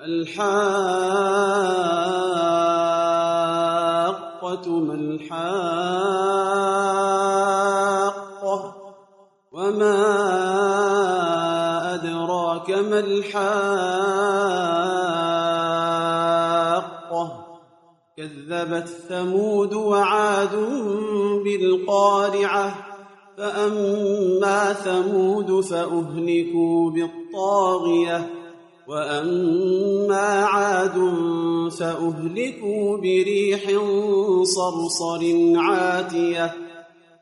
الحاقة ما الحاقة وما أدراك ما الحاقة كذبت ثمود وعاد بالقارعة فأما ثمود فأهلكوا بالطاغية وأما عاد فأهلكوا بريح صرصر عاتية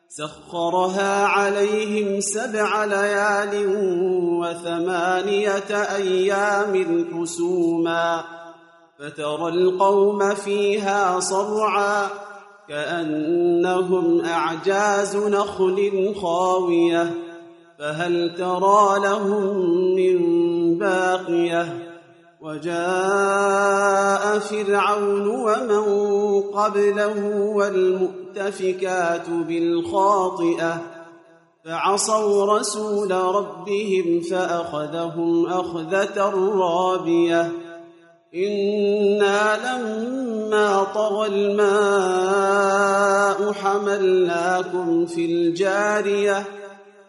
سخرها عليهم سبع ليال وثمانية أيام حسوما فترى القوم فيها صرعا كأنهم أعجاز نخل خاوية فهل ترى لهم من باقية؟ وجاء فرعون ومن قبله والمؤتفكات بالخاطئة فعصوا رسول ربهم فأخذهم أخذة رابية. إنا لما طغى الماء حملناكم في الجارية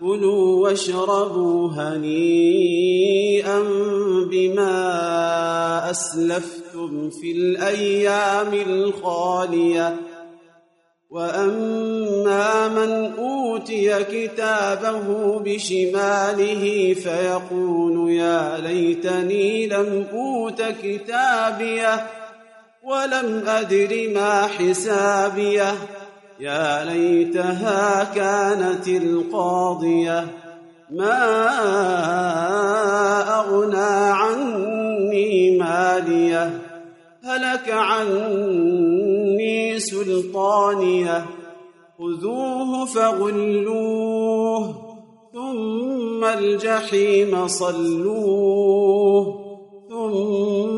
كلوا واشربوا هنيئا بما أسلفتم في الأيام الخالية. وأما من أوتي كتابه بشماله فيقول يا ليتني لم أوت كتابيه ولم أدر ما حسابيه. يا ليتها كانت القاضية. ما أغنى عني مالية. هلك عني سلطانية. خذوه فغلوه ثم الجحيم صلوه ثم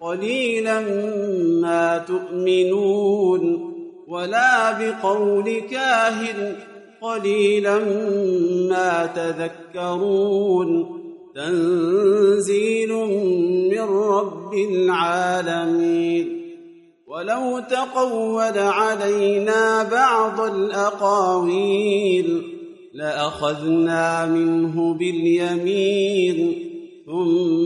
قليلا ما تؤمنون ولا بقول كاهن قليلا ما تذكرون تنزيل من رب العالمين ولو تقول علينا بعض الأقاويل لأخذنا منه باليمين ثم